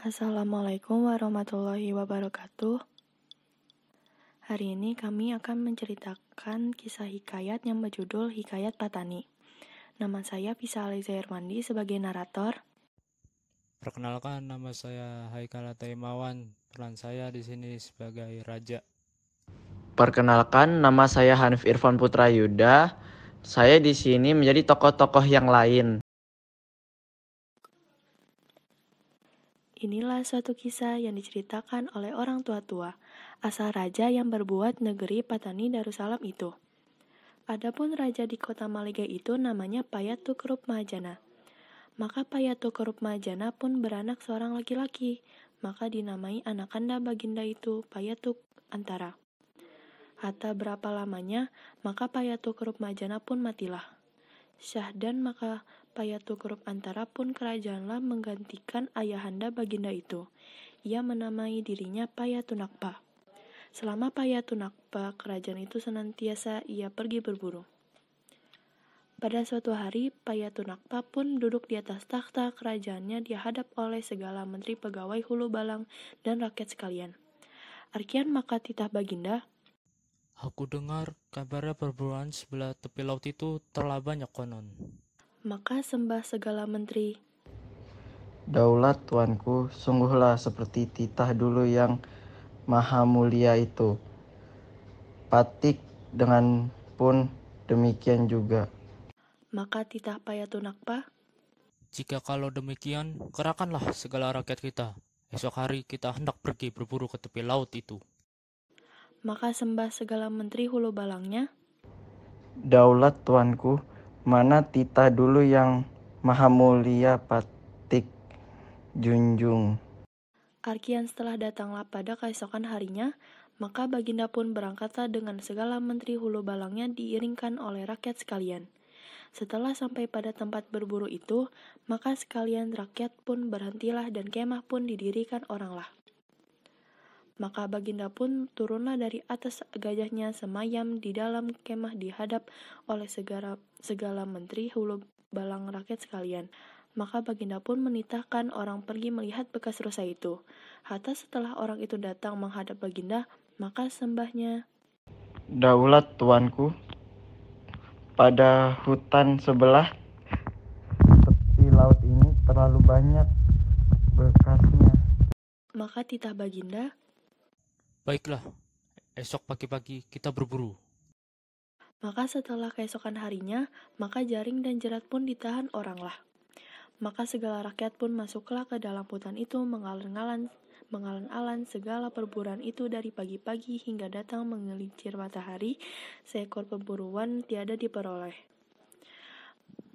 Assalamualaikum warahmatullahi wabarakatuh. Hari ini kami akan menceritakan kisah hikayat yang berjudul Hikayat Patani. Nama saya Pisa Aliza Irwandi sebagai narator. Perkenalkan nama saya Haikal Taimawan. Peran saya di sini sebagai raja. Perkenalkan nama saya Hanif Irfan Putra Yuda. Saya di sini menjadi tokoh-tokoh yang lain. Inilah suatu kisah yang diceritakan oleh orang tua-tua, asal raja yang berbuat negeri Patani Darussalam itu. Adapun raja di kota Maliga itu namanya Payatukerup Mahajana. Maka Payatukerup Mahajana pun beranak seorang laki-laki, maka dinamai anakanda baginda itu Payatuk Antara. Hatta berapa lamanya, maka Payatukerup Mahajana pun matilah. Syahdan maka Payatukerup Antara pun kerajaanlah menggantikan ayahanda baginda itu. Ia menamai dirinya Payatunakpa. Selama Payatunakpa, kerajaan itu senantiasa ia pergi berburu. Pada suatu hari, Payatunakpa pun duduk di atas takhta kerajaannya dihadap oleh segala menteri pegawai hulu balang dan rakyat sekalian. Arkian maka titah baginda, Aku dengar kabarnya perburuan sebelah tepi laut itu telah banyak konon. Maka sembah segala menteri, Daulat tuanku, sungguhlah seperti titah dulu yang maha mulia itu. Patik dengan pun demikian juga. maka titah Payatunakpa, Jika kalau demikian, kerahkanlah segala rakyat kita. Esok hari kita hendak pergi berburu ke tepi laut itu. maka sembah segala menteri hulu balangnya, Daulat tuanku, mana titah dulu yang maha mulia patik junjung. Arkian setelah datanglah pada keesokan harinya, maka baginda pun berangkatlah dengan segala menteri hulu balangnya diiringkan oleh rakyat sekalian. Setelah sampai pada tempat berburu itu, maka sekalian rakyat pun berhentilah dan kemah pun didirikan oranglah. Maka baginda pun turunlah dari atas gajahnya semayam di dalam kemah dihadap oleh segala, segala menteri hulu balang rakyat sekalian. Maka baginda pun menitahkan orang pergi melihat bekas rusa itu. Hatta setelah orang itu datang menghadap baginda, maka sembahnya, Daulat tuanku, pada hutan sebelah tepi laut ini terlalu banyak bekasnya. maka titah baginda, Baiklah, esok pagi-pagi kita berburu. maka setelah keesokan harinya, maka jaring dan jerat pun ditahan oranglah. Maka segala rakyat pun masuklah ke dalam hutan itu mengalan-alan mengalan-alan segala perburuan itu dari pagi-pagi hingga datang mengelincir matahari, seekor pemburuan tiada diperoleh.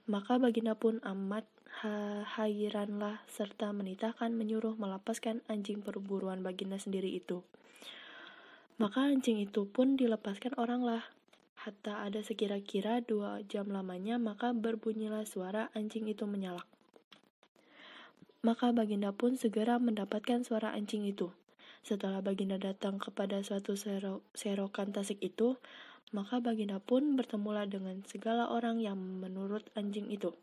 Maka baginda pun amat hairanlah serta menitahkan menyuruh melepaskan anjing perburuan baginda sendiri itu. Maka anjing itu pun dilepaskan oranglah. Hatta ada sekira-kira dua jam lamanya, maka berbunyilah suara anjing itu menyalak. Maka baginda pun segera mendapatkan suara anjing itu. Setelah baginda datang kepada suatu sero serokan tasik itu, maka baginda pun bertemulah dengan segala orang yang menurut anjing itu.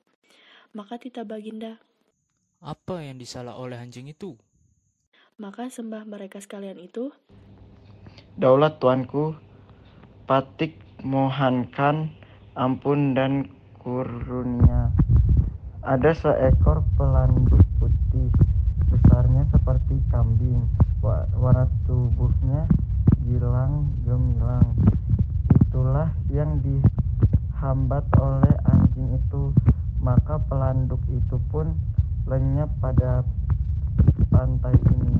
Maka titah baginda, Apa yang disalah oleh anjing itu? maka sembah mereka sekalian itu, Daulat tuanku, patik mohankan ampun dan kurunia. Ada seekor pelanduk putih, besarnya seperti kambing, wa- warna tubuhnya gilang gemilang. Itulah yang dihambat oleh anjing itu, maka pelanduk itu pun lenyap pada pantai ini.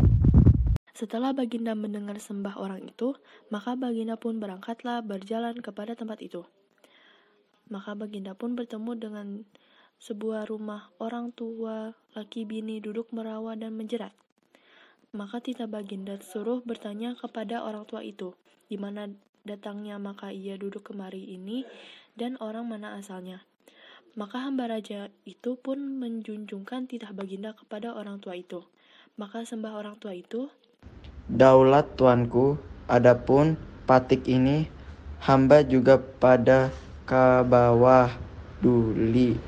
Setelah Baginda mendengar sembah orang itu, maka Baginda pun berangkatlah berjalan kepada tempat itu. Maka Baginda pun bertemu dengan sebuah rumah orang tua, laki bini duduk merawa dan menjerat. Maka titah Baginda suruh bertanya kepada orang tua itu, di mana datangnya maka ia duduk kemari ini dan orang mana asalnya. Maka hamba raja itu pun menjunjungkan titah Baginda kepada orang tua itu. Maka sembah orang tua itu, Daulat tuanku, adapun patik ini hamba juga pada ke bawah duli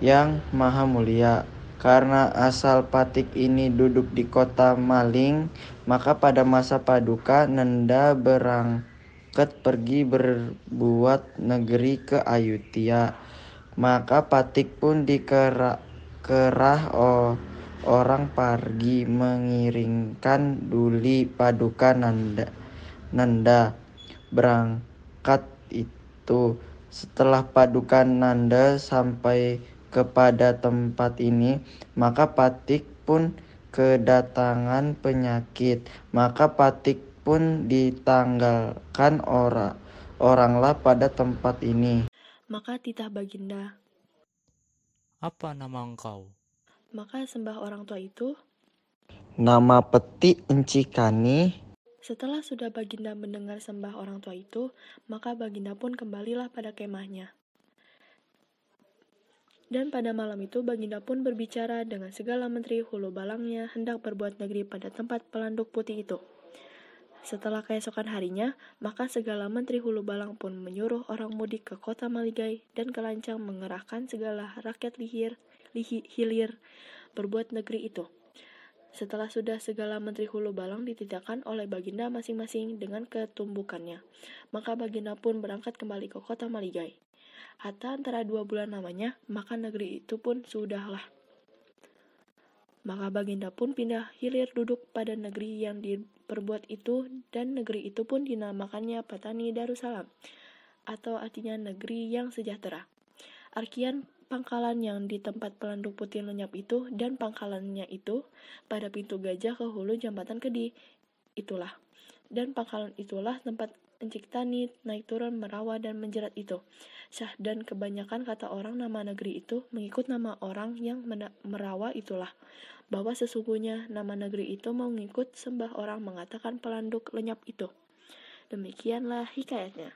yang maha mulia. Karena asal Patik ini duduk di kota Maling, maka pada masa Paduka Nanda berangkat pergi berbuat negeri ke Ayutya. Maka Patik pun dikerah oh, orang pergi mengiringkan duli Paduka Nanda. Nanda berangkat itu. Setelah Paduka Nanda sampai kepada tempat ini, maka Patik pun kedatangan penyakit. Maka Patik pun ditanggalkan orang oranglah pada tempat ini. Maka titah Baginda. Apa nama engkau? Maka sembah orang tua itu. Nama Peti Encikani. Setelah sudah Baginda mendengar sembah orang tua itu, maka Baginda pun kembalilah pada kemahnya. Dan pada malam itu Baginda pun berbicara dengan segala menteri hulu balangnya hendak berbuat negeri pada tempat pelanduk putih itu. Setelah keesokan harinya, maka segala menteri hulu balang pun menyuruh orang mudik ke kota Maligai dan kelancang mengerahkan segala rakyat lihir, lihi, hilir berbuat negeri itu. Setelah sudah segala menteri hulu balang ditidakkan oleh Baginda masing-masing dengan ketumbukannya, maka Baginda pun berangkat kembali ke kota Maligai. Hatta antara dua bulan namanya, maka negeri itu pun sudahlah. Maka Baginda pun pindah hilir duduk pada negeri yang diperbuat itu dan negeri itu pun dinamakannya Patani Darussalam atau artinya negeri yang sejahtera. Arkian pangkalan yang di tempat pelanduk putih lenyap itu dan pangkalannya itu pada pintu gajah ke hulu jambatan kedi. Itulah. Dan pangkalan itulah tempat Encik Tani naik turun merawa dan menjerat itu. Syah dan kebanyakan kata orang nama negeri itu mengikut nama orang yang merawa itulah. Bahwa sesungguhnya nama negeri itu mau mengikut sembah orang mengatakan pelanduk lenyap itu. Demikianlah hikayatnya.